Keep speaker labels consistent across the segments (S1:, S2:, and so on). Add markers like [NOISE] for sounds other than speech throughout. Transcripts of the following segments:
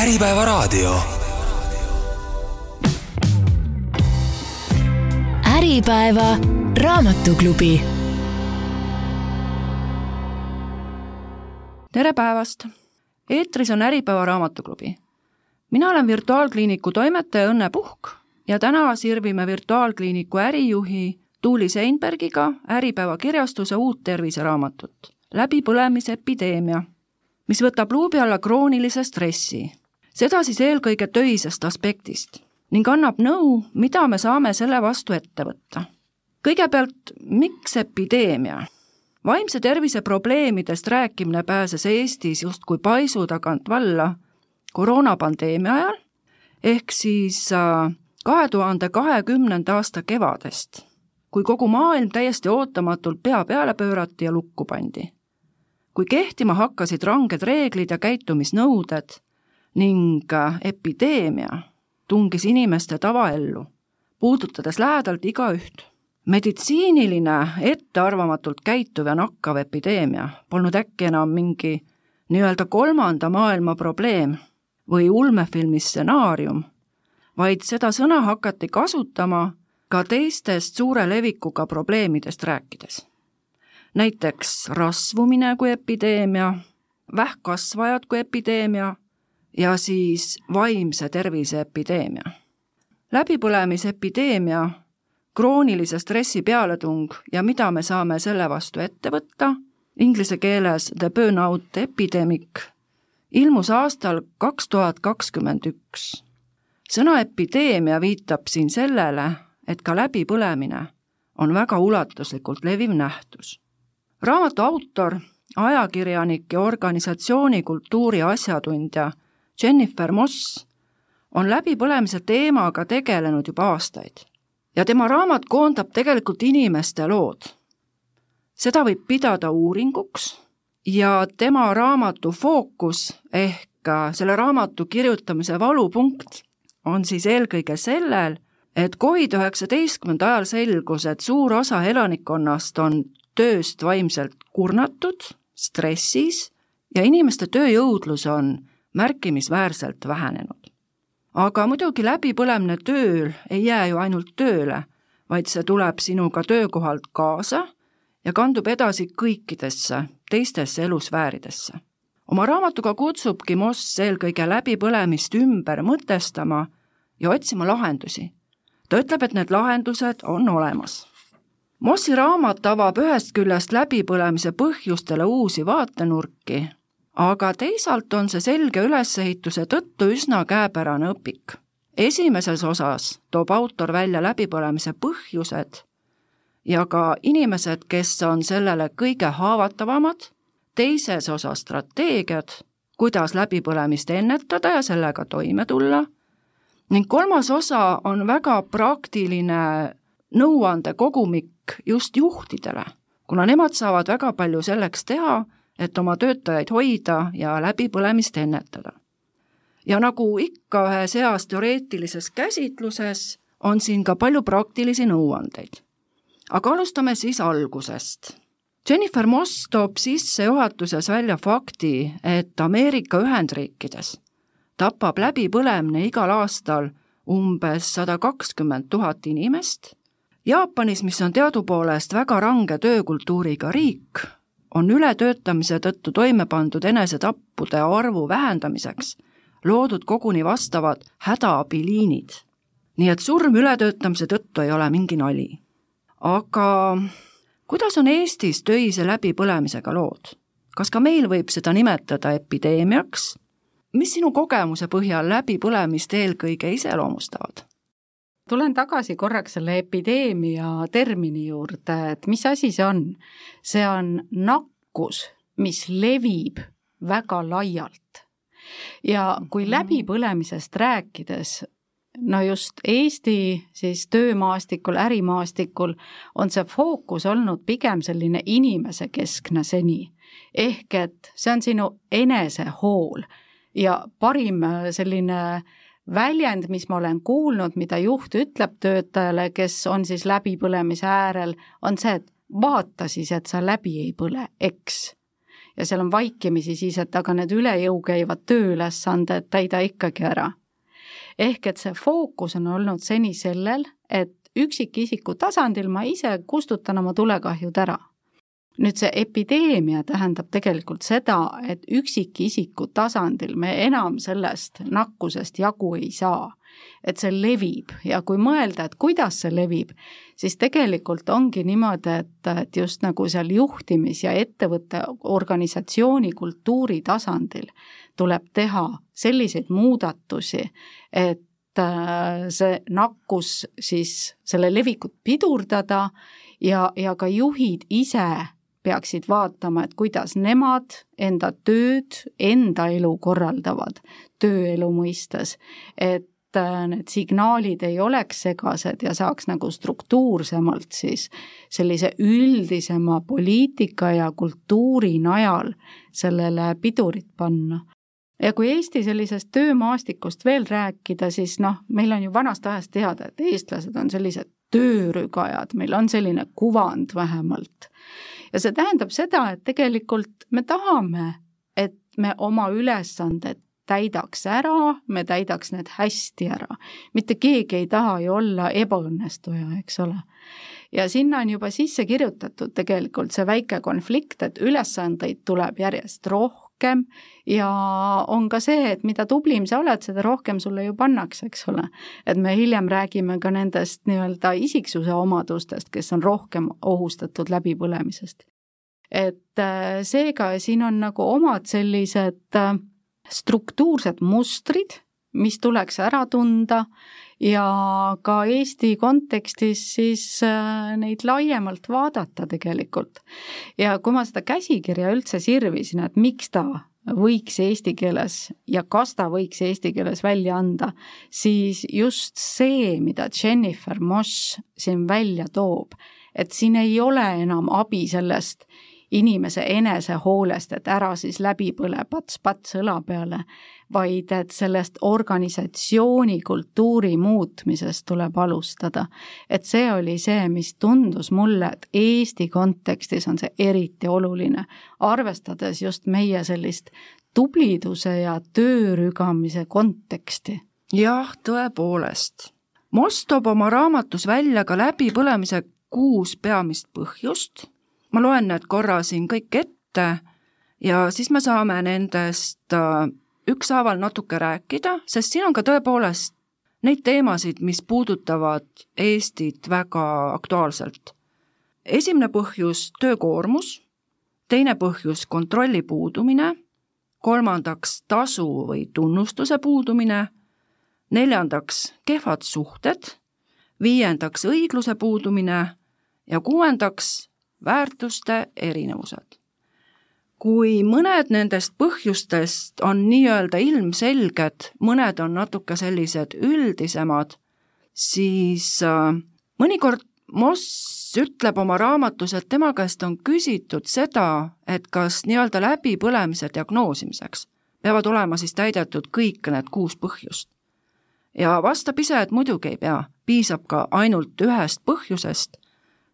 S1: Äripäevaraadio.
S2: Äripäeva raamatuklubi.
S3: tere päevast! eetris on Äripäeva raamatuklubi. mina olen virtuaalkliiniku toimetaja Õnne Puhk ja täna sirvime virtuaalkliiniku ärijuhi Tuuli Seinbergiga Äripäeva kirjastuse uut terviseraamatut Läbipõlemisepideemia, mis võtab luubi alla kroonilise stressi, seda siis eelkõige töisest aspektist ning annab nõu, mida me saame selle vastu ette võtta. kõigepealt, miks epideemia? vaimse tervise probleemidest rääkimine pääses Eestis justkui paisu tagant valla koroonapandeemia ajal, ehk siis äh, kahe tuhande kahekümnenda aasta kevadest, kui kogu maailm täiesti ootamatult pea peale pöörati ja lukku pandi. kui kehtima hakkasid ranged reeglid ja käitumisnõuded ning epideemia tungis inimeste tavaellu, puudutades lähedalt igaüht. meditsiiniline ettearvamatult käituv ja nakkav epideemia polnud äkki enam mingi nii-öelda kolmanda maailma probleem või ulmefilmi stsenaarium vaid seda sõna hakati kasutama ka teistest suure levikuga probleemidest rääkides. näiteks rasvumine kui epideemia, vähkkasvajad kui epideemia ja siis vaimse tervise epideemia. läbipõlemisepideemia, kroonilise stressi pealetung ja mida me saame selle vastu ette võtta, inglise keeles the burnout epidemic, ilmus aastal kaks tuhat kakskümmend üks sõna epideemia viitab siin sellele, et ka läbipõlemine on väga ulatuslikult leviv nähtus. raamatu autor, ajakirjanik ja organisatsiooni kultuuri asjatundja Jennifer Moss on läbipõlemise teemaga tegelenud juba aastaid ja tema raamat koondab tegelikult inimeste lood. seda võib pidada uuringuks ja tema raamatu fookus ehk selle raamatu kirjutamise valupunkt on siis eelkõige sellel, et Covid-19 ajal selgus, et suur osa elanikkonnast on tööst vaimselt kurnatud, stressis ja inimeste tööjõudlus on märkimisväärselt vähenenud. aga muidugi läbipõlemine tööl ei jää ju ainult tööle, vaid see tuleb sinuga töökohalt kaasa ja kandub edasi kõikidesse teistesse elusfääridesse oma raamatuga kutsubki Moss eelkõige läbipõlemist ümber mõtestama ja otsima lahendusi. ta ütleb, et need lahendused on olemas. Mossi raamat avab ühest küljest läbipõlemise põhjustele uusi vaatenurki, aga teisalt on see selge ülesehituse tõttu üsna käepärane õpik. esimeses osas toob autor välja läbipõlemise põhjused ja ka inimesed, kes on sellele kõige haavatavamad teises osas strateegiad, kuidas läbipõlemist ennetada ja sellega toime tulla, ning kolmas osa on väga praktiline nõuandekogumik just juhtidele, kuna nemad saavad väga palju selleks teha, et oma töötajaid hoida ja läbipõlemist ennetada. ja nagu ikka ühes heas teoreetilises käsitluses, on siin ka palju praktilisi nõuandeid. aga alustame siis algusest Jennifer Moss toob sissejuhatuses välja fakti, et Ameerika Ühendriikides tapab läbipõlemine igal aastal umbes sada kakskümmend tuhat inimest. Jaapanis, mis on teadupoolest väga range töökultuuriga riik, on ületöötamise tõttu toime pandud enesetappude arvu vähendamiseks loodud koguni vastavad hädaabiliinid. nii et surm ületöötamise tõttu ei ole mingi nali. aga kuidas on Eestis töise läbipõlemisega lood? kas ka meil võib seda nimetada epideemiaks? mis sinu kogemuse põhjal läbipõlemist eelkõige iseloomustavad?
S4: Tulen tagasi korraks selle epideemia termini juurde, et mis asi see on? see on nakkus, mis levib väga laialt. ja kui mhm. läbipõlemisest rääkides no just Eesti siis töömaastikul, ärimaastikul on see fookus olnud pigem selline inimesekeskne seni. ehk et see on sinu enesehool ja parim äh, selline väljend, mis ma olen kuulnud, mida juht ütleb töötajale, kes on siis läbipõlemise äärel, on see, et vaata siis, et sa läbi ei põle, eks. ja seal on vaikimisi siis, et aga need üle jõu käivad tööülesanded täida ikkagi ära. ehk et see fookus on olnud seni sellel, et üksikisiku tasandil ma ise kustutan oma tulekahjud ära nüüd see epideemia tähendab tegelikult seda, et üksikisiku tasandil me enam sellest nakkusest jagu ei saa. et see levib ja kui mõelda, et kuidas see levib, siis tegelikult ongi niimoodi, et, et just nagu seal juhtimis- ja ettevõtte organisatsiooni kultuuri tasandil tuleb teha selliseid muudatusi, et äh, see nakkus siis, selle levikut pidurdada ja, ja ka juhid ise peaksid vaatama, et kuidas nemad enda tööd, enda elu korraldavad tööelu mõistes, et äh, need signaalid ei oleks segased ja saaks nagu struktuursemalt siis sellise üldisema poliitika ja kultuuri najal sellele pidurit panna. ja kui Eesti sellisest töömaastikust veel rääkida, siis noh, meil on ju vanast ajast teada, et eestlased on sellised töörügajad, meil on selline kuvand vähemalt ja see tähendab seda, et tegelikult me tahame, et me oma ülesanded täidaks ära, me täidaks need hästi ära. mitte keegi ei taha ju olla ebaõnnestuja, eks ole. ja sinna on juba sisse kirjutatud tegelikult see väike konflikt, et ülesandeid tuleb järjest rohkem, rohkem ja on ka see, et mida tublim sa oled, seda rohkem sulle ju pannakse, eks ole. et me hiljem räägime ka nendest nii-öelda isiksuse omadustest, kes on rohkem ohustatud läbipõlemisest. et äh, seega siin on nagu omad sellised äh, struktuursed mustrid, mis tuleks ära tunda ja ka Eesti kontekstis siis äh, neid laiemalt vaadata tegelikult. ja kui ma seda käsikirja üldse sirvisin, et miks ta võiks eesti keeles ja kas ta võiks eesti keeles välja anda, siis just see, mida Jennifer Moss siin välja toob, et siin ei ole enam abi sellest inimese enesehoolest, et ära siis läbi põle pats-pats õla peale, vaid et sellest organisatsiooni kultuuri muutmisest tuleb alustada. et see oli see, mis tundus mulle, et Eesti kontekstis on see eriti oluline, arvestades just meie sellist tubliduse ja töörügamise konteksti.
S3: jah, tõepoolest. Moss toob oma raamatus välja ka läbipõlemise kuus peamist põhjust, ma loen need korra siin kõik ette ja siis me saame nendest äh, ükshaaval natuke rääkida, sest siin on ka tõepoolest neid teemasid, mis puudutavad Eestit väga aktuaalselt. esimene põhjus, töökoormus, teine põhjus, kontrolli puudumine, kolmandaks, tasu või tunnustuse puudumine, neljandaks, kehvad suhted, viiendaks, õigluse puudumine ja kuuendaks, väärtuste erinevused kui mõned nendest põhjustest on nii-öelda ilmselged, mõned on natuke sellised üldisemad, siis äh, mõnikord Moss ütleb oma raamatus, et tema käest on küsitud seda, et kas nii-öelda läbipõlemise diagnoosimiseks peavad olema siis täidetud kõik need kuus põhjust. ja vastab ise, et muidugi ei pea, piisab ka ainult ühest põhjusest,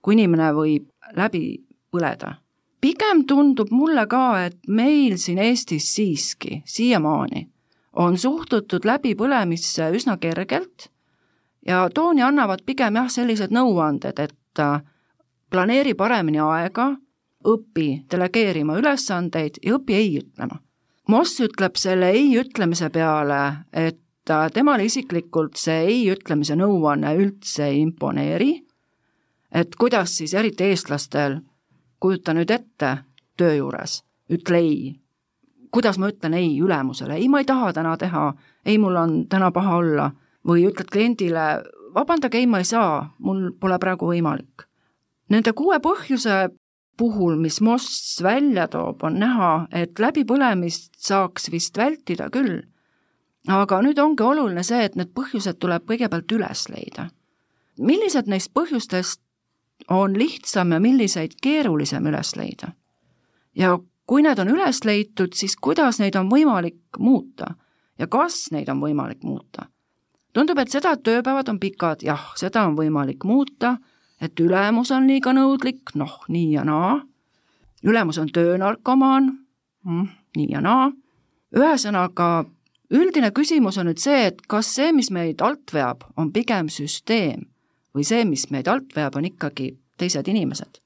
S3: kui inimene võib läbi põleda pigem tundub mulle ka, et meil siin Eestis siiski siiamaani on suhtutud läbipõlemisse üsna kergelt ja tooni annavad pigem jah, sellised nõuanded, et äh, planeeri paremini aega, õpi delegeerima ülesandeid ja õpi ei ütlema. Moss ütleb selle ei ütlemise peale, et äh, temale isiklikult see ei ütlemise nõuanne üldse ei imponeeri, et kuidas siis eriti eestlastel kujuta nüüd ette töö juures, ütle ei. kuidas ma ütlen ei ülemusele, ei, ma ei taha täna teha, ei, mul on täna paha olla või ütled kliendile, vabandage, ei, ma ei saa, mul pole praegu võimalik. Nende kuue põhjuse puhul, mis Moss välja toob, on näha, et läbipõlemist saaks vist vältida küll. aga nüüd ongi oluline see, et need põhjused tuleb kõigepealt üles leida. millised neist põhjustest on lihtsam ja milliseid keerulisem üles leida. ja kui need on üles leitud, siis kuidas neid on võimalik muuta ja kas neid on võimalik muuta? tundub, et seda, et tööpäevad on pikad, jah, seda on võimalik muuta, et ülemus on liiga nõudlik, noh, nii ja naa, ülemus on töönarkomaan, mm, nii ja naa. ühesõnaga, üldine küsimus on nüüd see, et kas see, mis meid alt veab, on pigem süsteem või see, mis meid alt veab, on ikkagi teised inimesed.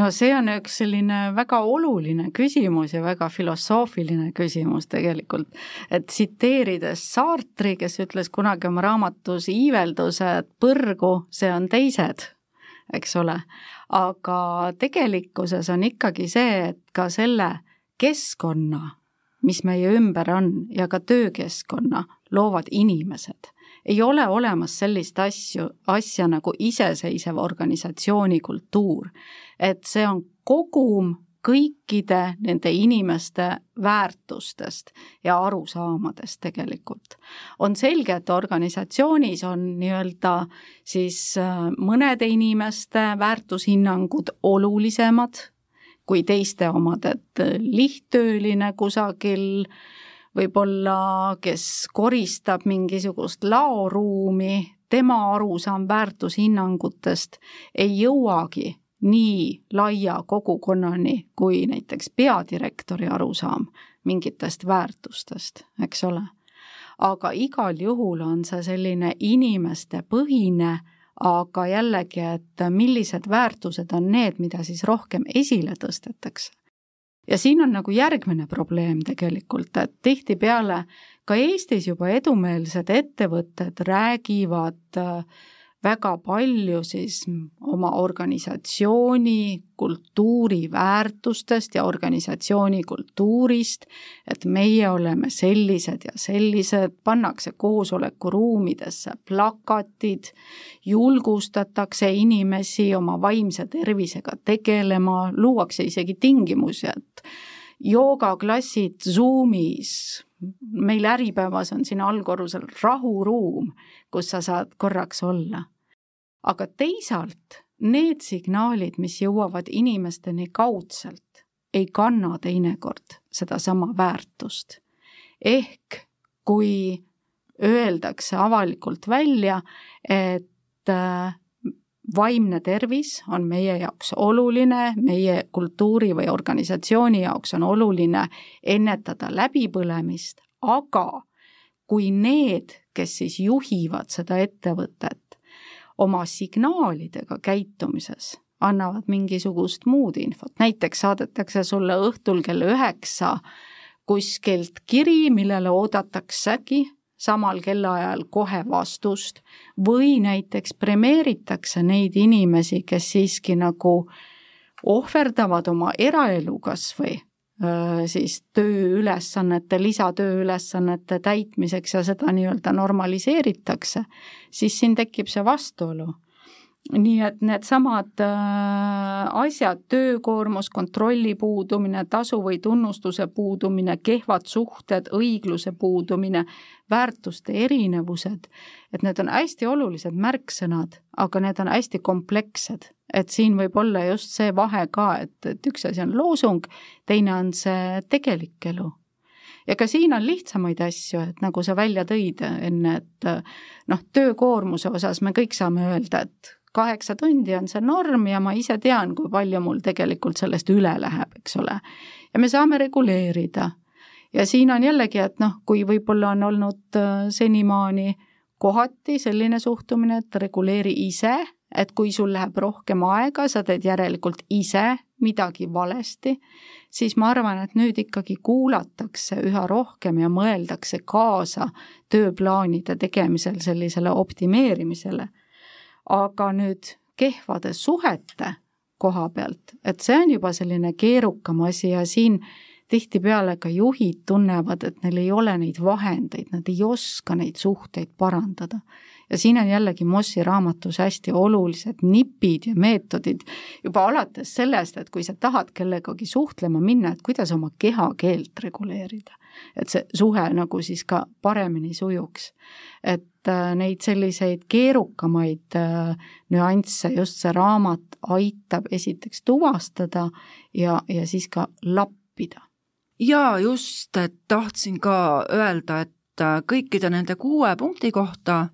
S4: No see on üks selline väga oluline küsimus ja väga filosoofiline küsimus tegelikult, et tsiteerides Sartri, kes ütles kunagi oma raamatus Iiveldused põrgu, see on teised, eks ole, aga tegelikkuses on ikkagi see, et ka selle keskkonna, mis meie ümber on ja ka töökeskkonna loovad inimesed ei ole olemas sellist asju, asja nagu iseseisev organisatsiooni kultuur. et see on kogum kõikide nende inimeste väärtustest ja arusaamadest tegelikult. on selge, et organisatsioonis on nii-öelda siis äh, mõnede inimeste väärtushinnangud olulisemad kui teiste omad, et lihttööline kusagil äh, võib-olla kes koristab mingisugust laoruumi, tema arusaam väärtushinnangutest ei jõuagi nii laia kogukonnani kui näiteks peadirektori arusaam mingitest väärtustest, eks ole. aga igal juhul on see selline inimestepõhine, aga jällegi, et millised väärtused on need, mida siis rohkem esile tõstetakse ja siin on nagu järgmine probleem tegelikult, et tihtipeale ka Eestis juba edumeelsed ettevõtted räägivad äh, väga palju siis oma organisatsiooni kultuuri väärtustest ja organisatsiooni kultuurist, et meie oleme sellised ja sellised, pannakse koosolekuruumidesse plakatid, julgustatakse inimesi oma vaimse tervisega tegelema, luuakse isegi tingimusi, et joogaklassid Zoomis, meil Äripäevas on siin allkorrusel rahuruum, kus sa saad korraks olla. aga teisalt need signaalid, mis jõuavad inimesteni kaudselt, ei kanna teinekord sedasama väärtust. ehk kui öeldakse avalikult välja, et äh, vaimne tervis on meie jaoks oluline, meie kultuuri või organisatsiooni jaoks on oluline ennetada läbipõlemist, aga kui need, kes siis juhivad seda ettevõtet, oma signaalidega käitumises annavad mingisugust muud infot, näiteks saadetakse sulle õhtul kell üheksa kuskilt kiri, millele oodataksegi samal kellaajal kohe vastust. Või näiteks premeeritakse neid inimesi, kes siiski nagu ohverdavad oma eraelu kas või siis tööülesannete, lisatööülesannete täitmiseks ja seda nii-öelda normaliseeritakse, siis siin tekib see vastuolu nii et needsamad äh, asjad, töökoormus, kontrolli puudumine, tasu või tunnustuse puudumine, kehvad suhted, õigluse puudumine, väärtuste erinevused, et need on hästi olulised märksõnad, aga need on hästi komplekssed. et siin võib olla just see vahe ka, et, et üks asi on loosung, teine on see tegelik elu ja ka siin on lihtsamaid asju, et nagu sa välja tõid enne, et noh, töökoormuse osas me kõik saame öelda, et kaheksa tundi on see norm ja ma ise tean, kui palju mul tegelikult sellest üle läheb, eks ole. ja me saame reguleerida. ja siin on jällegi, et noh, kui võib-olla on olnud äh, senimaani kohati selline suhtumine, et reguleeri ise, et kui sul läheb rohkem aega, sa teed järelikult ise midagi valesti, siis ma arvan, et nüüd ikkagi kuulatakse üha rohkem ja mõeldakse kaasa tööplaanide tegemisel sellisele optimeerimisele aga nüüd kehvade suhete koha pealt, et see on juba selline keerukam asi ja siin tihtipeale ka juhid tunnevad, et neil ei ole neid vahendeid, nad ei oska neid suhteid parandada ja siin on jällegi Mossi raamatus hästi olulised nipid ja meetodid juba alates sellest, et kui sa tahad kellegagi suhtlema minna, et kuidas oma kehakeelt reguleerida. et see suhe nagu siis ka paremini sujuks. et neid selliseid keerukamaid äh, nüansse just see raamat aitab esiteks tuvastada ja, ja siis ka lappida.
S3: jaa, just, et tahtsin ka öelda, et äh, kõikide nende kuue punkti kohta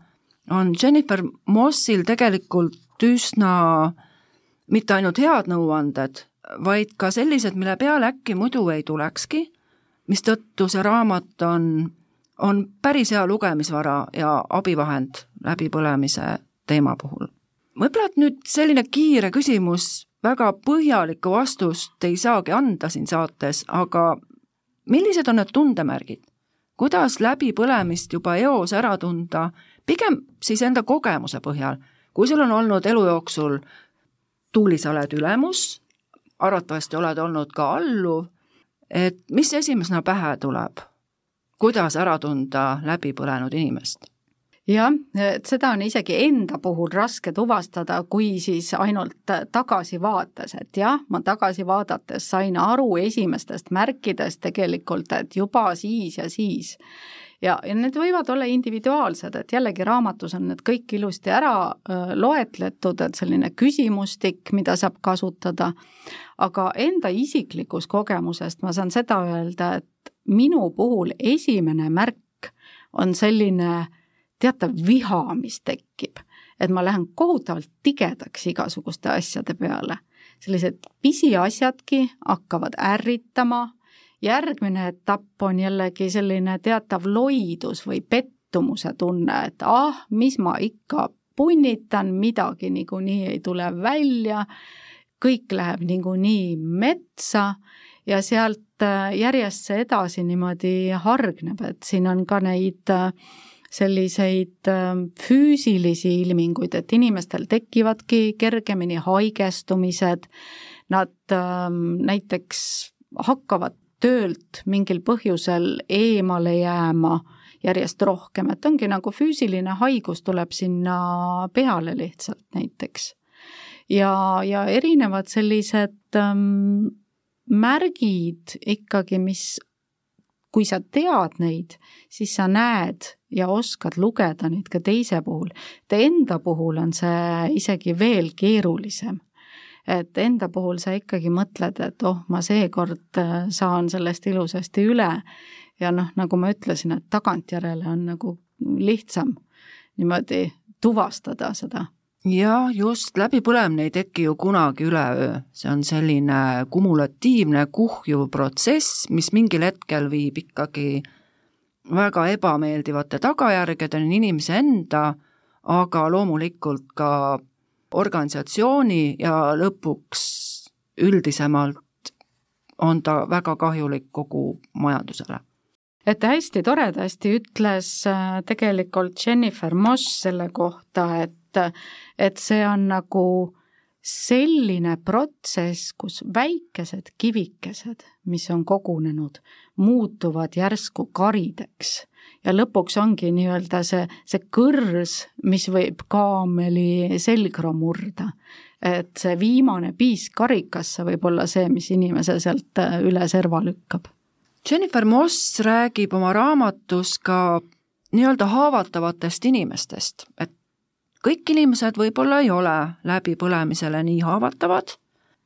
S3: on Jennifer Mossil tegelikult üsna mitte ainult head nõuanded, vaid ka sellised, mille peale äkki muidu ei tulekski, mistõttu see raamat on, on päris hea lugemisvara ja abivahend läbipõlemise teema puhul. võib-olla et nüüd selline kiire küsimus, väga põhjalikku vastust ei saagi anda siin saates, aga millised on need tundemärgid? kuidas läbipõlemist juba eos ära tunda, pigem siis enda kogemuse põhjal, kui sul on olnud elu jooksul tuuli, sa oled ülemus, arvatavasti oled olnud ka alluv, et mis esimesena pähe tuleb? Kuidas ära tunda läbipõlenud inimest?
S4: jah, et seda on isegi enda puhul raske tuvastada, kui siis ainult tagasivaates, et jah, ma tagasi vaadates sain aru esimestest märkidest tegelikult, et juba siis ja siis ja, ja need võivad olla individuaalsed, et jällegi raamatus on need kõik ilusti ära loetletud, et selline küsimustik, mida saab kasutada, aga enda isiklikust kogemusest ma saan seda öelda, et minu puhul esimene märk on selline teatav viha, mis tekib, et ma lähen kohutavalt tigedaks igasuguste asjade peale. sellised pisiasjadki hakkavad ärritama, järgmine etapp on jällegi selline teatav loidus või pettumuse tunne, et ah, mis ma ikka punnitan, midagi niikuinii ei tule välja, kõik läheb niikuinii metsa ja sealt äh, järjest see edasi niimoodi hargneb, et siin on ka neid äh, selliseid ähm, füüsilisi ilminguid, et inimestel tekivadki kergemini haigestumised, nad ähm, näiteks hakkavad töölt mingil põhjusel eemale jääma järjest rohkem, et ongi nagu füüsiline haigus tuleb sinna peale lihtsalt näiteks. ja, ja erinevad sellised ähm, märgid ikkagi, mis kui sa tead neid, siis sa näed ja oskad lugeda neid ka teise puhul. et enda puhul on see isegi veel keerulisem. et enda puhul sa ikkagi mõtled, et oh, ma seekord äh, saan sellest ilusasti üle ja noh, nagu ma ütlesin, et tagantjärele on nagu lihtsam niimoodi tuvastada seda
S3: jah, just, läbipõlemine ei teki ju kunagi üleöö, see on selline kumulatiivne kuhjuv protsess, mis mingil hetkel viib ikkagi väga ebameeldivate tagajärgedeni inimese enda, aga loomulikult ka organisatsiooni ja lõpuks üldisemalt on ta väga kahjulik kogu majandusele.
S4: Et hästi toredasti ütles äh, tegelikult Jennifer Moss selle kohta, et et see on nagu selline protsess, kus väikesed kivikesed, mis on kogunenud, muutuvad järsku karideks ja lõpuks ongi nii-öelda see, see kõrs, mis võib kaameli selgra murda. et see viimane piisk karikasse võib olla see, mis inimese sealt äh, üle serva lükkab.
S3: Jennifer Moss räägib oma raamatus ka nii-öelda haavatavatest inimestest, et kõik inimesed võib-olla ei ole läbipõlemisele nii haavatavad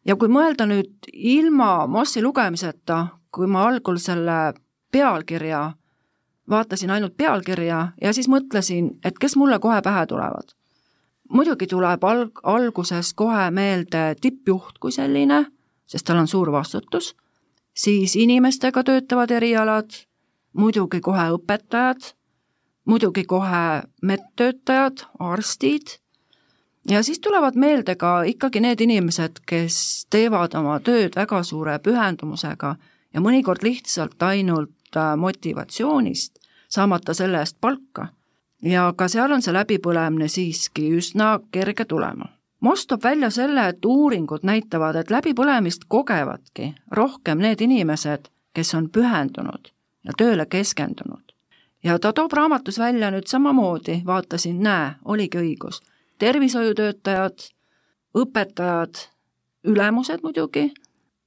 S3: ja kui mõelda nüüd ilma Mossi lugemiseta, kui ma algul selle pealkirja, vaatasin ainult pealkirja ja siis mõtlesin, et kes mulle kohe pähe tulevad. muidugi tuleb alg-, alguses kohe meelde tippjuht kui selline, sest tal on suur vastutus, siis inimestega töötavad erialad, muidugi kohe õpetajad muidugi kohe medtöötajad, arstid ja siis tulevad meelde ka ikkagi need inimesed, kes teevad oma tööd väga suure pühendumusega ja mõnikord lihtsalt ainult äh, motivatsioonist, saamata selle eest palka. ja ka seal on see läbipõlemine siiski üsna kerge tulema. Most toob välja selle, et uuringud näitavad, et läbipõlemist kogevadki rohkem need inimesed, kes on pühendunud ja tööle keskendunud ja ta toob raamatus välja nüüd samamoodi, vaatasin, näe, oligi õigus, tervishoiutöötajad, õpetajad, ülemused muidugi,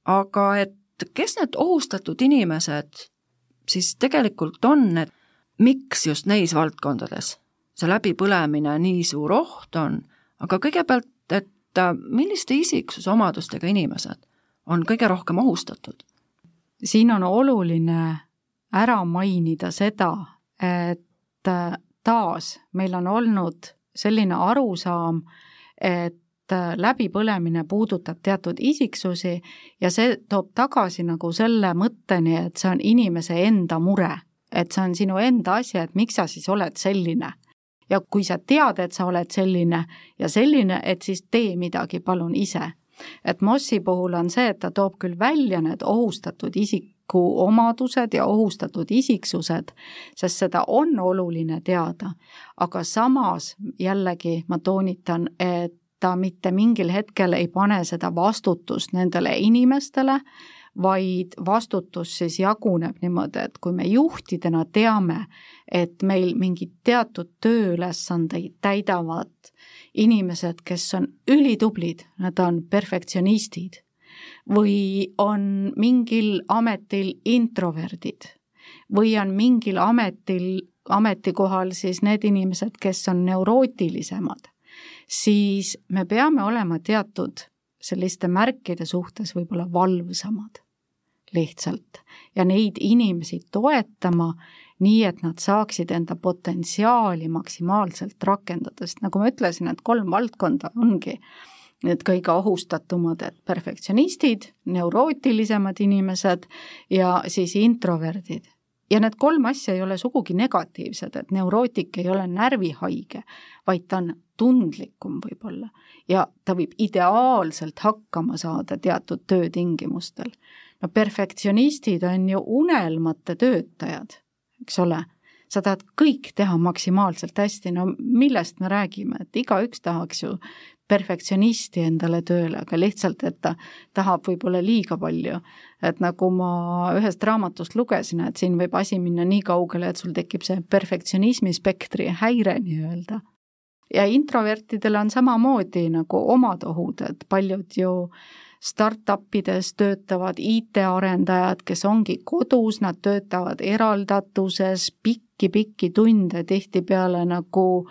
S3: aga et kes need ohustatud inimesed siis tegelikult on, et miks just neis valdkondades see läbipõlemine nii suur oht on, aga kõigepealt, et milliste isiksusomadustega inimesed on kõige rohkem ohustatud?
S4: siin on oluline ära mainida seda, et äh, taas meil on olnud selline arusaam, et äh, läbipõlemine puudutab teatud isiksusi ja see toob tagasi nagu selle mõtteni, et see on inimese enda mure, et see on sinu enda asi, et miks sa siis oled selline. ja kui sa tead, et sa oled selline ja selline, et siis tee midagi palun ise. et Mossi puhul on see, et ta toob küll välja need ohustatud isiku omadused ja ohustatud isiksused, sest seda on oluline teada, aga samas jällegi ma toonitan, et ta mitte mingil hetkel ei pane seda vastutust nendele inimestele, vaid vastutus siis jaguneb niimoodi, et kui me juhtidena teame, et meil mingeid teatud tööülesandeid täidavad inimesed, kes on ülitublid, nad on perfektsionistid, või on mingil ametil introverdid? Või on mingil ametil, ametikohal siis need inimesed, kes on neurootilisemad, siis me peame olema teatud selliste märkide suhtes võib-olla valvsamad lihtsalt ja neid inimesi toetama nii, et nad saaksid enda potentsiaali maksimaalselt rakendada, sest nagu ma ütlesin, et kolm valdkonda ongi need kõige ohustatumad, et perfektsionistid, neurootilisemad inimesed ja siis introverdid. Ja need kolm asja ei ole sugugi negatiivsed, et neurootik ei ole närvihaige, vaid ta on tundlikum võib-olla. Ja ta võib ideaalselt hakkama saada teatud töötingimustel. no perfektsionistid on ju unelmate töötajad, eks ole, sa tahad kõik teha maksimaalselt hästi, no millest me räägime, et igaüks tahaks ju perfektsionisti endale tööle, aga lihtsalt, et ta tahab võib-olla liiga palju. et nagu ma ühest raamatust lugesin, et siin võib asi minna nii kaugele, et sul tekib see perfektsionismi spektri häire nii-öelda. ja introvertidel on samamoodi nagu omad ohud, et paljud ju startup ides töötavad IT-arendajad, kes ongi kodus, nad töötavad eraldatuses pikki-pikki tunde, tihtipeale nagu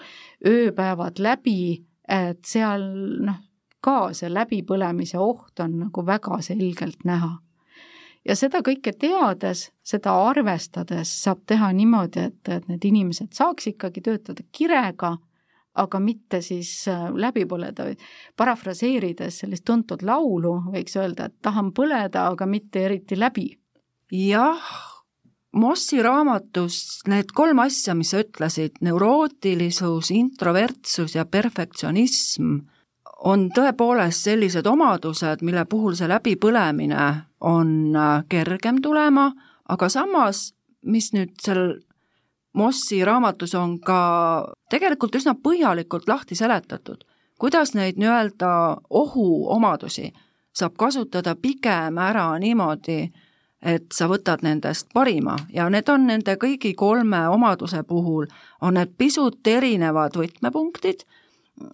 S4: ööpäevad läbi et seal noh, ka see läbipõlemise oht on nagu väga selgelt näha. ja seda kõike teades, seda arvestades saab teha niimoodi, et, et need inimesed saaks ikkagi töötada kirega, aga mitte siis äh, läbi põleda. parafraseerides sellist tuntud laulu, võiks öelda, et tahan põleda, aga mitte eriti läbi.
S3: jah Mossi raamatus need kolm asja, mis sa ütlesid, neurootilisus, introvertsus ja perfektsionism, on tõepoolest sellised omadused, mille puhul see läbipõlemine on äh, kergem tulema, aga samas, mis nüüd seal Mossi raamatus on ka tegelikult üsna põhjalikult lahti seletatud, kuidas neid nii-öelda ohuomadusi saab kasutada pigem ära niimoodi, et sa võtad nendest parima ja need on nende kõigi kolme omaduse puhul, on need pisut erinevad võtmepunktid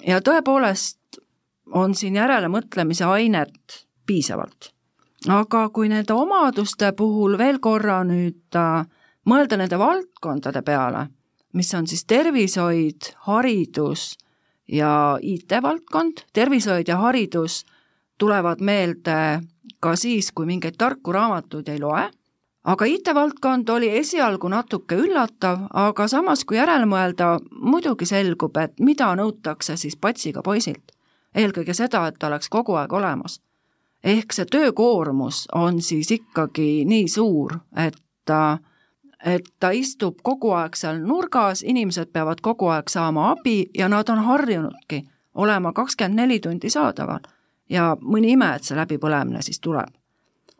S3: ja tõepoolest on siin järelemõtlemise ainet piisavalt. aga kui nende omaduste puhul veel korra nüüd äh, mõelda nende valdkondade peale, mis on siis tervishoid, haridus ja IT-valdkond, tervishoid ja haridus tulevad meelde ka siis, kui mingeid tarku raamatuid ei loe, aga IT-valdkond oli esialgu natuke üllatav, aga samas, kui järele mõelda, muidugi selgub, et mida nõutakse siis patsiga poisilt. eelkõige seda, et ta oleks kogu aeg olemas. ehk see töökoormus on siis ikkagi nii suur, et ta, et ta istub kogu aeg seal nurgas, inimesed peavad kogu aeg saama abi ja nad on harjunudki olema kakskümmend neli tundi saadaval ja mõni ime, et see läbipõlemine siis tuleb.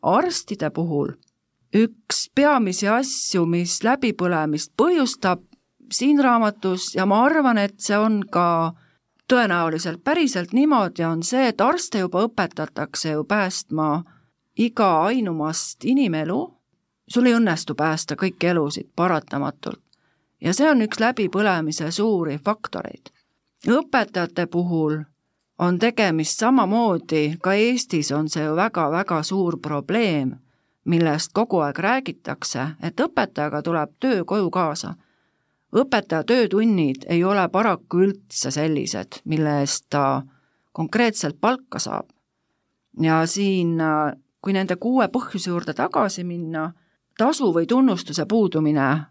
S3: arstide puhul üks peamisi asju, mis läbipõlemist põhjustab siin raamatus ja ma arvan, et see on ka tõenäoliselt päriselt niimoodi, on see, et arste juba õpetatakse ju päästma iga ainumast inimelu, sul ei õnnestu päästa kõiki elusid paratamatult. ja see on üks läbipõlemise suuri faktoreid. õpetajate puhul on tegemist samamoodi, ka Eestis on see ju väga-väga suur probleem, millest kogu aeg räägitakse, et õpetajaga tuleb töö koju kaasa. õpetaja töötunnid ei ole paraku üldse sellised, mille eest ta konkreetselt palka saab. ja siin, kui nende kuue põhjuse juurde tagasi minna, tasu või tunnustuse puudumine,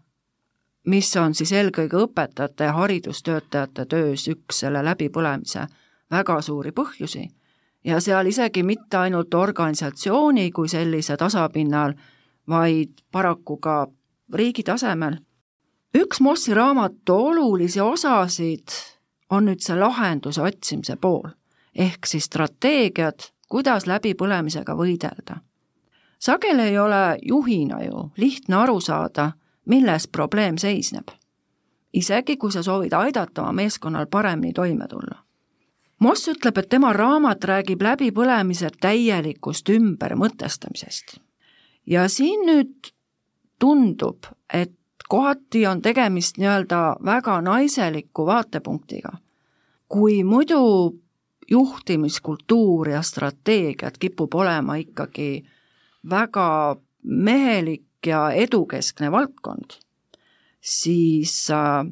S3: mis on siis eelkõige õpetajate ja haridustöötajate töös üks selle läbipõlemise väga suuri põhjusi ja seal isegi mitte ainult organisatsiooni kui sellise tasapinnal, vaid paraku ka riigi tasemel. üks Mossi raamatu olulisi osasid on nüüd see lahenduse otsimise pool, ehk siis strateegiad, kuidas läbipõlemisega võidelda. sageli ei ole juhina ju lihtne aru saada, milles probleem seisneb. isegi, kui sa soovid aidata oma meeskonnal paremini toime tulla Moss ütleb, et tema raamat räägib läbipõlemise täielikust ümbermõtestamisest. ja siin nüüd tundub, et kohati on tegemist nii-öelda väga naiseliku vaatepunktiga. kui muidu juhtimiskultuur ja strateegiad kipub olema ikkagi väga mehelik ja edukeskne valdkond, siis äh,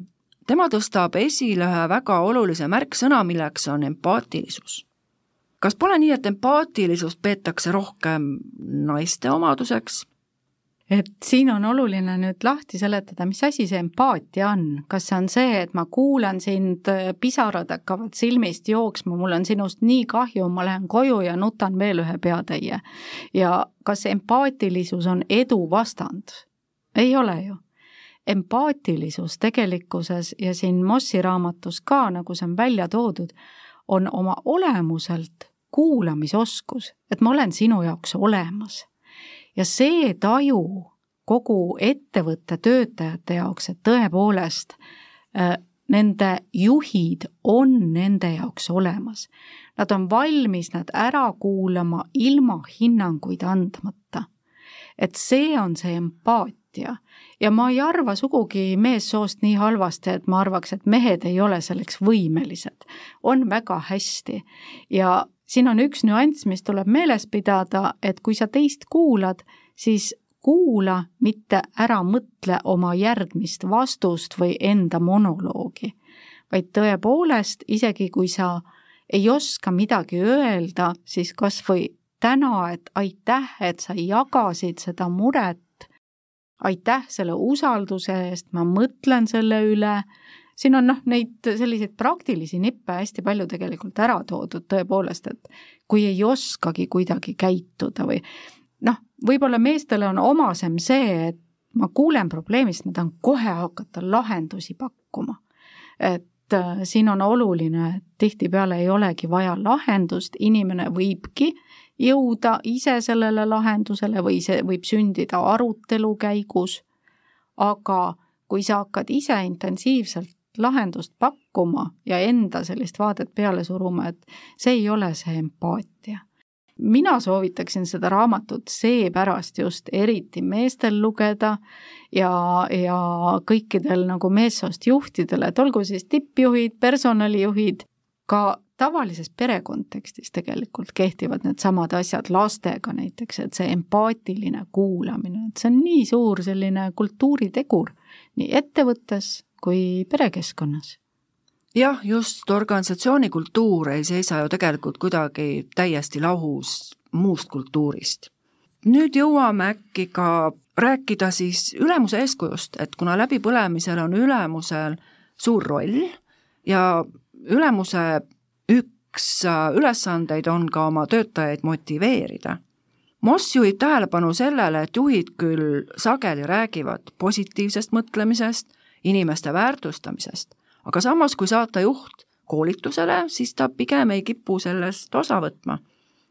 S3: tema tõstab esile ühe väga olulise märksõna, milleks on empaatilisus. kas pole nii, et empaatilisust peetakse rohkem naiste omaduseks?
S4: et siin on oluline nüüd lahti seletada, mis asi see empaatia on, kas see on see, et ma kuulan sind, pisarad hakkavad silmist jooksma, mul on sinust nii kahju, ma lähen koju ja nutan veel ühe peatäie. ja kas empaatilisus on edu vastand? ei ole ju empaatilisus tegelikkuses ja siin Mossi raamatus ka, nagu see on välja toodud, on oma olemuselt kuulamisoskus, et ma olen sinu jaoks olemas. ja see taju kogu ettevõtte töötajate jaoks, et tõepoolest äh, nende juhid on nende jaoks olemas. Nad on valmis nad ära kuulama ilma hinnanguid andmata. et see on see empaatia ja ma ei arva sugugi meessoost nii halvasti, et ma arvaks, et mehed ei ole selleks võimelised. on väga hästi ja siin on üks nüanss, mis tuleb meeles pidada, et kui sa teist kuulad, siis kuula, mitte ära mõtle oma järgmist vastust või enda monoloogi, vaid tõepoolest, isegi kui sa ei oska midagi öelda, siis kas või täna, et aitäh, et sa jagasid seda muret aitäh selle usalduse eest, ma mõtlen selle üle, siin on noh, neid selliseid praktilisi nippe hästi palju tegelikult ära toodud tõepoolest, et kui ei oskagi kuidagi käituda või noh, võib-olla meestele on omasem see, et ma kuulen probleemist, ma tahan kohe hakata lahendusi pakkuma. et äh, siin on oluline, et tihtipeale ei olegi vaja lahendust, inimene võibki jõuda ise sellele lahendusele või see võib sündida arutelu käigus, aga kui sa hakkad ise intensiivselt lahendust pakkuma ja enda sellist vaadet peale suruma, et see ei ole see empaatia. mina soovitaksin seda raamatut seepärast just eriti meestel lugeda ja, ja kõikidel nagu meessoost juhtidel, et olgu siis tippjuhid, personalijuhid, ka tavalises pere kontekstis tegelikult kehtivad needsamad asjad lastega näiteks, et see empaatiline kuulamine, et see on nii suur selline kultuuritegur nii ettevõttes kui perekeskkonnas.
S3: jah, just organisatsiooni kultuur ei seisa ju tegelikult kuidagi täiesti lahus muust kultuurist. nüüd jõuame äkki ka rääkida siis ülemuse eeskujust, et kuna läbipõlemisel on ülemusel suur roll ja ülemuse üks äh, ülesandeid on ka oma töötajaid motiveerida. Moss juhib tähelepanu sellele, et juhid küll sageli räägivad positiivsest mõtlemisest, inimeste väärtustamisest, aga samas, kui saata juht koolitusele, siis ta pigem ei kipu sellest osa võtma.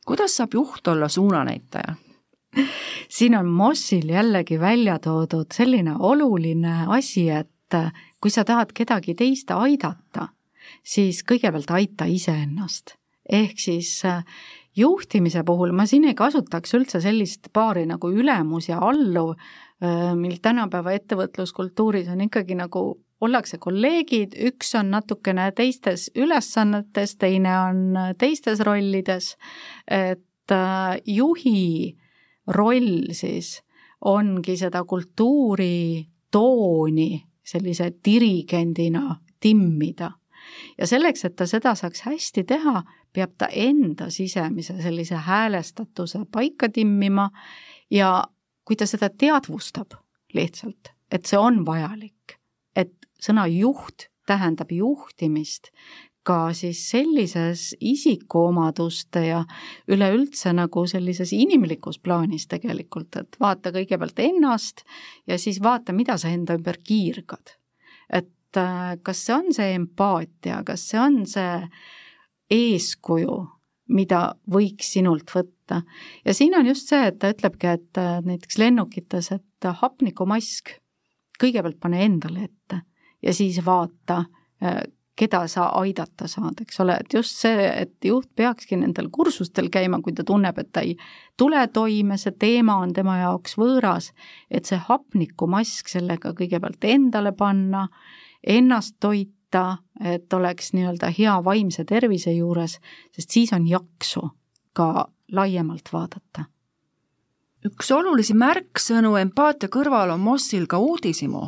S3: kuidas saab juht olla suunanäitaja?
S4: siin on Mossil jällegi välja toodud selline oluline asi, et kui sa tahad kedagi teist aidata, siis kõigepealt aita iseennast. ehk siis äh, juhtimise puhul ma siin ei kasutaks üldse sellist paari nagu ülemus ja alluv, äh, mil tänapäeva ettevõtluskultuuris on ikkagi nagu ollakse kolleegid, üks on natukene teistes ülesannetes, teine on teistes rollides, et äh, juhi roll siis ongi seda kultuuri tooni sellise dirigendina timmida ja selleks, et ta seda saaks hästi teha, peab ta enda sisemise sellise häälestatuse paika timmima ja kui ta seda teadvustab lihtsalt, et see on vajalik, et sõna juht tähendab juhtimist, ka siis sellises isikuomaduste ja üleüldse nagu sellises inimlikus plaanis tegelikult, et vaata kõigepealt ennast ja siis vaata, mida sa enda ümber kiirgad. et äh, kas see on see empaatia, kas see on see eeskuju, mida võiks sinult võtta. ja siin on just see, et ta ütlebki, et äh, näiteks lennukites, et hapnikumask. Kõigepealt pane endale ette ja siis vaata, äh, keda sa aidata saad, eks ole, et just see, et juht peakski nendel kursustel käima, kui ta tunneb, et ta ei tule toime, see teema on tema jaoks võõras, et see hapnikumask sellega kõigepealt endale panna, ennast toita, et oleks nii-öelda hea vaimse tervise juures, sest siis on jaksu ka laiemalt vaadata.
S3: üks olulisi märksõnu empaatia kõrval on Mossil ka uudishimu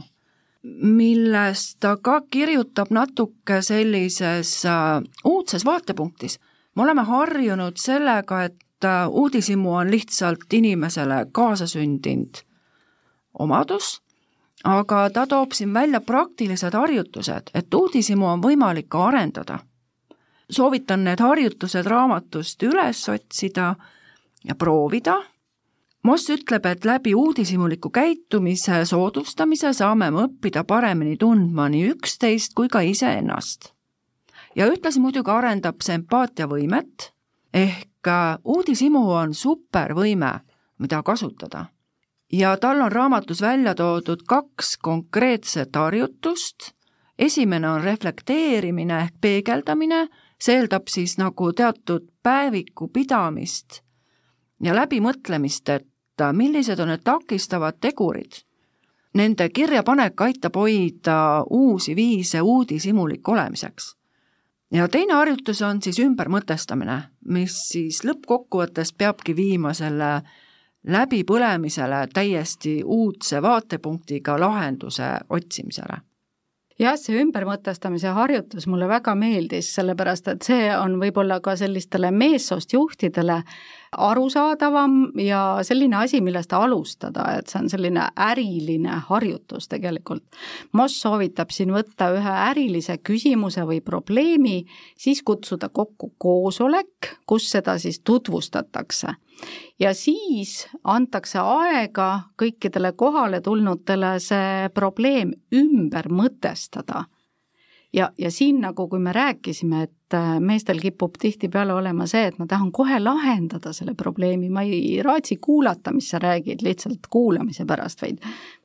S3: milles ta ka kirjutab natuke sellises äh, uudses vaatepunktis. me oleme harjunud sellega, et äh, uudishimu on lihtsalt inimesele kaasasündinud omadus, aga ta toob siin välja praktilised harjutused, et uudishimu on võimalik ka arendada. soovitan need harjutused raamatust üles otsida ja proovida Moss ütleb, et läbi uudishimuliku käitumise soodustamise saame me õppida paremini tundma nii üksteist kui ka iseennast. ja ühtlasi muidugi arendab see empaatiavõimet, ehk uudishimu on supervõime, mida kasutada. Ja tal on raamatus välja toodud kaks konkreetset harjutust, esimene on reflekteerimine ehk peegeldamine, see eeldab siis nagu teatud päeviku pidamist ja läbimõtlemist, et millised on need takistavad tegurid. Nende kirjapanek aitab hoida uusi viise uudishimulik olemiseks. ja teine harjutus on siis ümbermõtestamine, mis siis lõppkokkuvõttes peabki viima selle läbipõlemisele täiesti uudse vaatepunktiga lahenduse otsimisele.
S4: Jah, see ümbermõtestamise harjutus mulle väga meeldis, sellepärast et see on võib-olla ka sellistele meessoost juhtidele arusaadavam ja selline asi, millest alustada, et see on selline äriline harjutus tegelikult. Moss soovitab siin võtta ühe ärilise küsimuse või probleemi, siis kutsuda kokku koosolek, kus seda siis tutvustatakse ja siis antakse aega kõikidele kohaletulnutele see probleem ümber mõtestada. Ja, ja siin nagu, kui me rääkisime, et äh, meestel kipub tihtipeale olema see, et ma tahan kohe lahendada selle probleemi, ma ei raatsi kuulata, mis sa räägid lihtsalt kuulamise pärast, vaid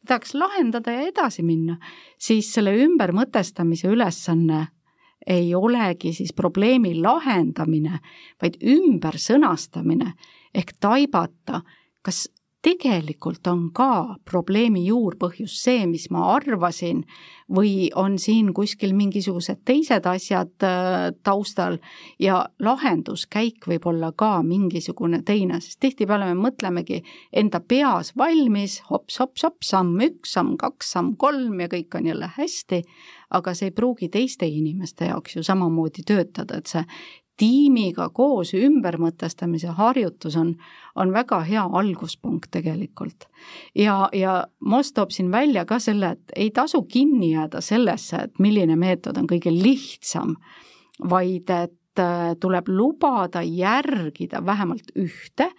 S4: tahaks lahendada ja edasi minna, siis selle ümbermõtestamise ülesanne ei olegi siis probleemi lahendamine, vaid ümbersõnastamine ehk taibata, kas tegelikult on ka probleemi juurpõhjus see, mis ma arvasin, või on siin kuskil mingisugused teised asjad äh, taustal. Ja lahenduskäik võib olla ka mingisugune teine, sest tihtipeale me mõtlemegi enda peas valmis hops-hops-hops, samm üks, samm kaks, samm kolm ja kõik on jälle hästi, aga see ei pruugi teiste inimeste jaoks ju samamoodi töötada, et see tiimiga koos ümbermõtestamise harjutus on, on väga hea alguspunkt tegelikult. ja, ja Moss toob siin välja ka selle, et ei tasu kinni jääda sellesse, et milline meetod on kõige lihtsam, vaid et äh, tuleb lubada järgida vähemalt ühte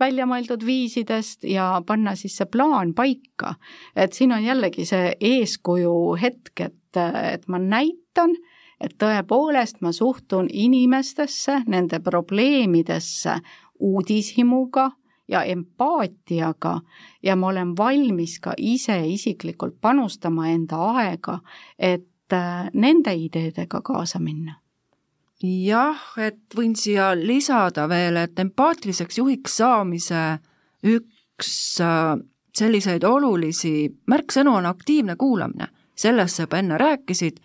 S4: välja mõeldud viisidest ja panna siis see plaan paika. et siin on jällegi see eeskuju hetk, et, et ma näitan et tõepoolest ma suhtun inimestesse, nende probleemidesse uudishimuga ja empaatiaga ja ma olen valmis ka ise isiklikult panustama enda aega, et äh, nende ideedega kaasa minna
S3: jah, et võin siia lisada veel, et empaatiliseks juhiks saamise üks äh, selliseid olulisi märksõnu on aktiivne kuulamine. sellest sa juba enne rääkisid,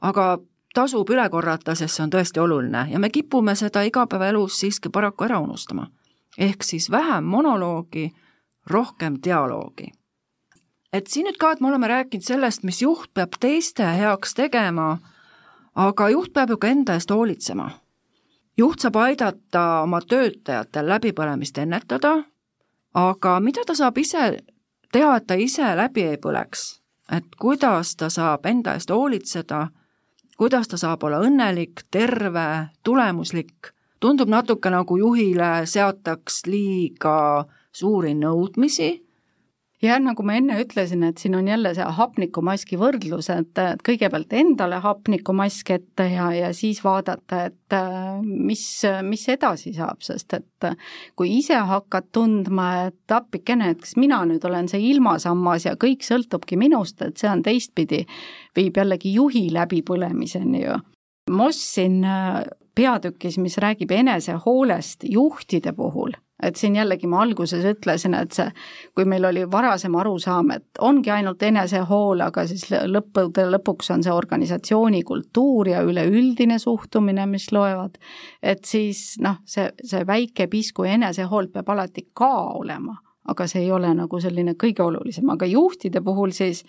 S3: aga tasub üle korrata, sest see on tõesti oluline ja me kipume seda igapäevaelus siiski paraku ära unustama. ehk siis vähem monoloogi, rohkem dialoogi. et siin nüüd ka, et me oleme rääkinud sellest, mis juht peab teiste heaks tegema, aga juht peab ju ka enda eest hoolitsema. juht saab aidata oma töötajatel läbipõlemist ennetada, aga mida ta saab ise teha, et ta ise läbi ei põleks? et kuidas ta saab enda eest hoolitseda kuidas ta saab olla õnnelik, terve, tulemuslik, tundub natuke nagu juhile seataks liiga suuri nõudmisi
S4: jah, nagu ma enne ütlesin, et siin on jälle see hapnikumaski võrdlus, et kõigepealt endale hapnikumask ette ja, ja siis vaadata, et mis, mis edasi saab, sest et kui ise hakkad tundma, et appikene, et kas mina nüüd olen see ilmasammas ja kõik sõltubki minust, et see on teistpidi, viib jällegi juhi läbipõlemiseni ju. Moss siin peatükis, mis räägib enesehoolest juhtide puhul et siin jällegi ma alguses ütlesin, et see, kui meil oli varasem arusaam, et ongi ainult enesehool, aga siis lõppude lõpuks on see organisatsiooni kultuur ja üleüldine suhtumine, mis loevad, et siis noh, see, see väike pisku enesehool peab alati ka olema, aga see ei ole nagu selline kõige olulisem, aga juhtide puhul siis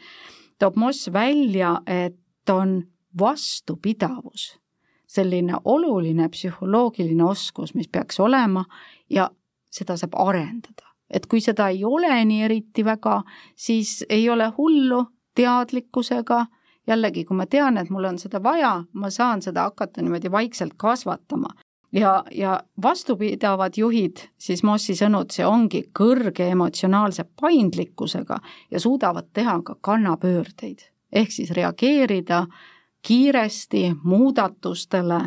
S4: toob Moss välja, et on vastupidavus. Selline oluline psühholoogiline oskus, mis peaks olema ja seda saab arendada. et kui seda ei ole nii eriti väga, siis ei ole hullu teadlikkusega, jällegi, kui ma tean, et mul on seda vaja, ma saan seda hakata niimoodi vaikselt kasvatama. ja, ja vastupidavad juhid, siis Mossi sõnud, see ongi kõrge emotsionaalse paindlikkusega ja suudavad teha ka kannapöördeid, ehk siis reageerida kiiresti muudatustele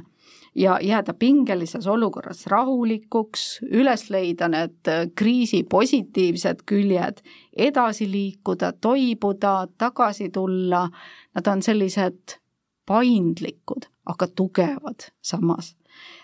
S4: ja jääda pingelises olukorras rahulikuks, üles leida need äh, kriisi positiivsed küljed, edasi liikuda, toibuda, tagasi tulla, nad on sellised paindlikud, aga tugevad samas.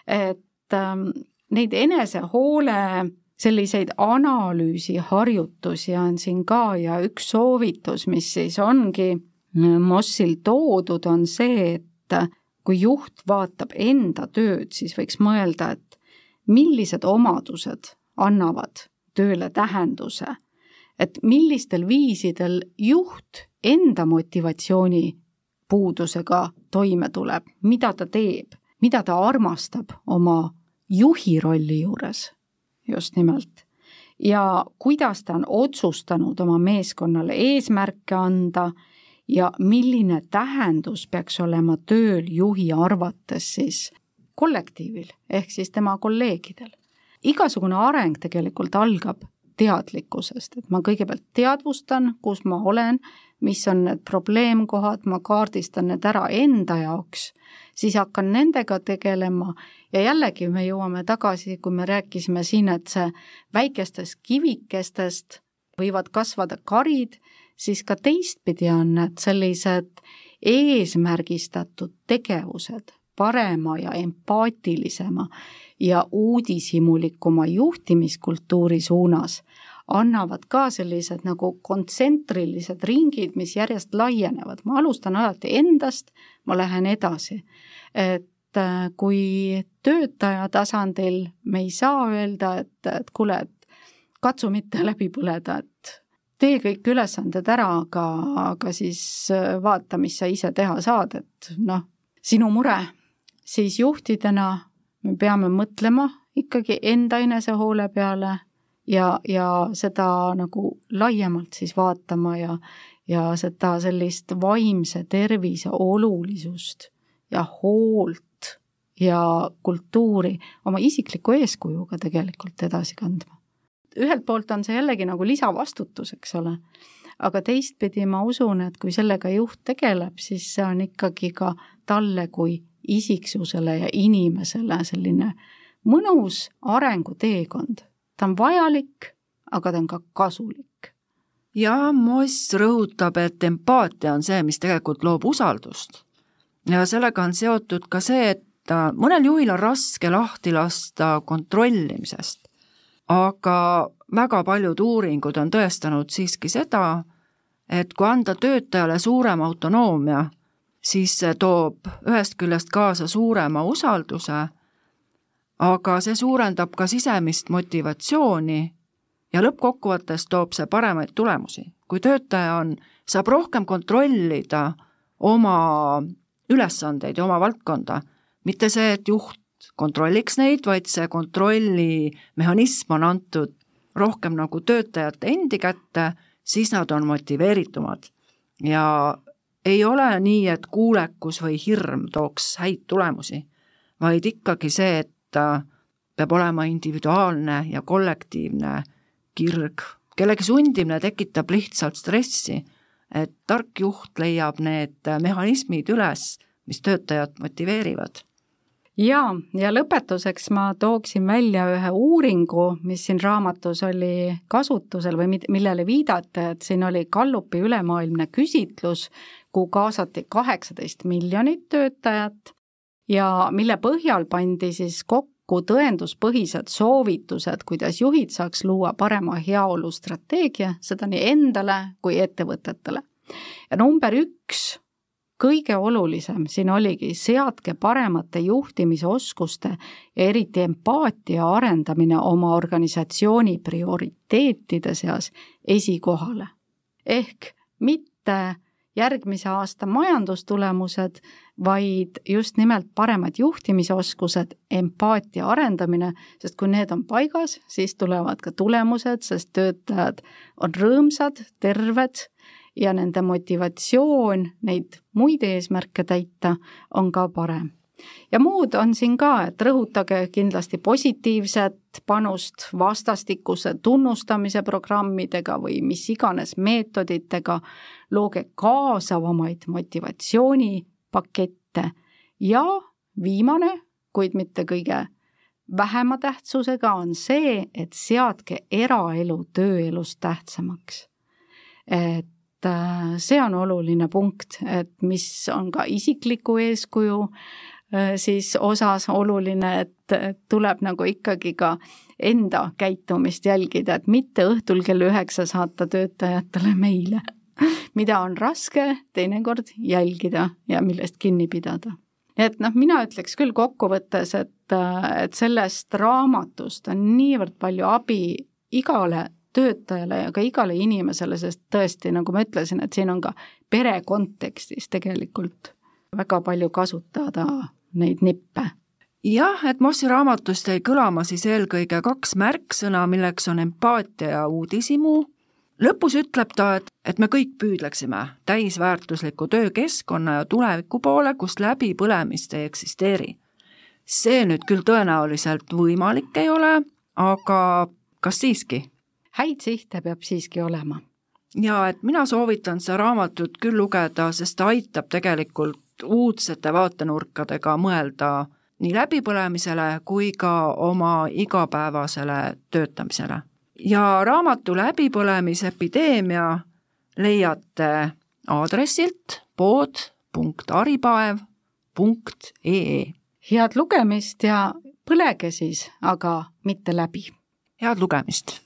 S4: et ähm, neid enesehoole selliseid analüüsiharjutusi on siin ka ja üks soovitus, mis siis ongi äh, Mossil toodud, on see, et kui juht vaatab enda tööd, siis võiks mõelda, et millised omadused annavad tööle tähenduse, et millistel viisidel juht enda motivatsiooni puudusega toime tuleb, mida ta teeb, mida ta armastab oma juhi rolli juures just nimelt. ja kuidas ta on otsustanud oma meeskonnale eesmärke anda ja milline tähendus peaks olema tööl juhi arvates siis kollektiivil ehk siis tema kolleegidel. igasugune areng tegelikult algab teadlikkusest, et ma kõigepealt teadvustan, kus ma olen, mis on need probleemkohad, ma kaardistan need ära enda jaoks, siis hakkan nendega tegelema ja jällegi me jõuame tagasi, kui me rääkisime siin, et see väikestest kivikestest võivad kasvada karid siis ka teistpidi on need sellised eesmärgistatud tegevused parema ja empaatilisema ja uudishimulikuma juhtimiskultuuri suunas annavad ka sellised nagu kontsentrilised ringid, mis järjest laienevad. ma alustan alati endast, ma lähen edasi. et äh, kui töötaja tasandil me ei saa öelda, et, et kuule, et katsu mitte läbi põleda, et tee kõik ülesanded ära, aga, aga siis äh, vaata, mis sa ise teha saad, et noh, sinu mure, siis juhtidena me peame mõtlema ikkagi enda enesehoole peale ja, ja seda nagu laiemalt siis vaatama ja, ja seda sellist vaimse tervise olulisust ja hoolt ja kultuuri oma isikliku eeskujuga tegelikult edasi kandma ühelt poolt on see jällegi nagu lisavastutus, eks ole, aga teistpidi ma usun, et kui sellega juht tegeleb, siis see on ikkagi ka talle kui isiksusele ja inimesele selline mõnus arenguteekond. ta on vajalik, aga ta on ka kasulik.
S3: ja Moss rõhutab, et empaatia on see, mis tegelikult loob usaldust. ja sellega on seotud ka see, et mõnel juhil on raske lahti lasta kontrollimisest aga väga paljud uuringud on tõestanud siiski seda, et kui anda töötajale suurem autonoomia, siis see toob ühest küljest kaasa suurema usalduse, aga see suurendab ka sisemist motivatsiooni ja lõppkokkuvõttes toob see paremaid tulemusi. kui töötaja on, saab rohkem kontrollida oma ülesandeid ja oma valdkonda, mitte see, et juht kontrolliks neid, vaid see kontrollimehhanism on antud rohkem nagu töötajate endi kätte, siis nad on motiveeritumad. ja ei ole nii, et kuulekus või hirm tooks häid tulemusi, vaid ikkagi see, et peab olema individuaalne ja kollektiivne kirg. kellegi sundimine tekitab lihtsalt stressi, et tark juht leiab need mehhanismid üles, mis töötajat motiveerivad
S4: jaa, ja lõpetuseks ma tooksin välja ühe uuringu, mis siin raamatus oli kasutusel või millele viidati, et siin oli Gallupi ülemaailmne küsitlus, kuhu kaasati kaheksateist miljonit töötajat ja mille põhjal pandi siis kokku tõenduspõhised soovitused, kuidas juhid saaks luua parema heaolu strateegia, seda nii endale kui ettevõtetele. ja number üks kõige olulisem siin oligi, seadke paremate juhtimisoskuste ja eriti empaatia arendamine oma organisatsiooni prioriteetide seas esikohale. ehk mitte järgmise aasta majandustulemused, vaid just nimelt paremad juhtimisoskused, empaatia arendamine, sest kui need on paigas, siis tulevad ka tulemused, sest töötajad on rõõmsad, terved ja nende motivatsioon neid muid eesmärke täita on ka parem. ja muud on siin ka, et rõhutage kindlasti positiivset panust vastastikuse tunnustamise programmidega või mis iganes meetoditega, looge kaasavamaid motivatsioonipakette ja viimane, kuid mitte kõige vähema tähtsusega on see, et seadke eraelu tööelust tähtsamaks. et see on oluline punkt, et mis on ka isikliku eeskuju äh, siis osas oluline, et tuleb nagu ikkagi ka enda käitumist jälgida, et mitte õhtul kell üheksa saata töötajatele meile, [LAUGHS] mida on raske teinekord jälgida ja millest kinni pidada. nii et noh, mina ütleks küll kokkuvõttes, et, et sellest raamatust on niivõrd palju abi igale töötajale ja ka igale inimesele, sest tõesti, nagu ma ütlesin, et siin on ka pere kontekstis tegelikult väga palju kasutada neid nippe
S3: jah, et Mossi raamatust jäi kõlama siis eelkõige kaks märksõna, milleks on empaatia ja uudishimu. lõpus ütleb ta, et, et me kõik püüdleksime täisväärtusliku töökeskkonna ja tuleviku poole, kus läbipõlemist ei eksisteeri. see nüüd küll tõenäoliselt võimalik ei ole, aga kas siiski?
S4: Häid sihte peab siiski olema.
S3: ja et mina soovitan seda raamatut küll lugeda, sest ta aitab tegelikult uudsete vaatenurkadega mõelda nii läbipõlemisele kui ka oma igapäevasele töötamisele. ja raamatu Läbipõlemisepideemia leiate aadressilt pood.aripaev.ee.
S4: head lugemist ja põlege siis, aga mitte läbi.
S3: head lugemist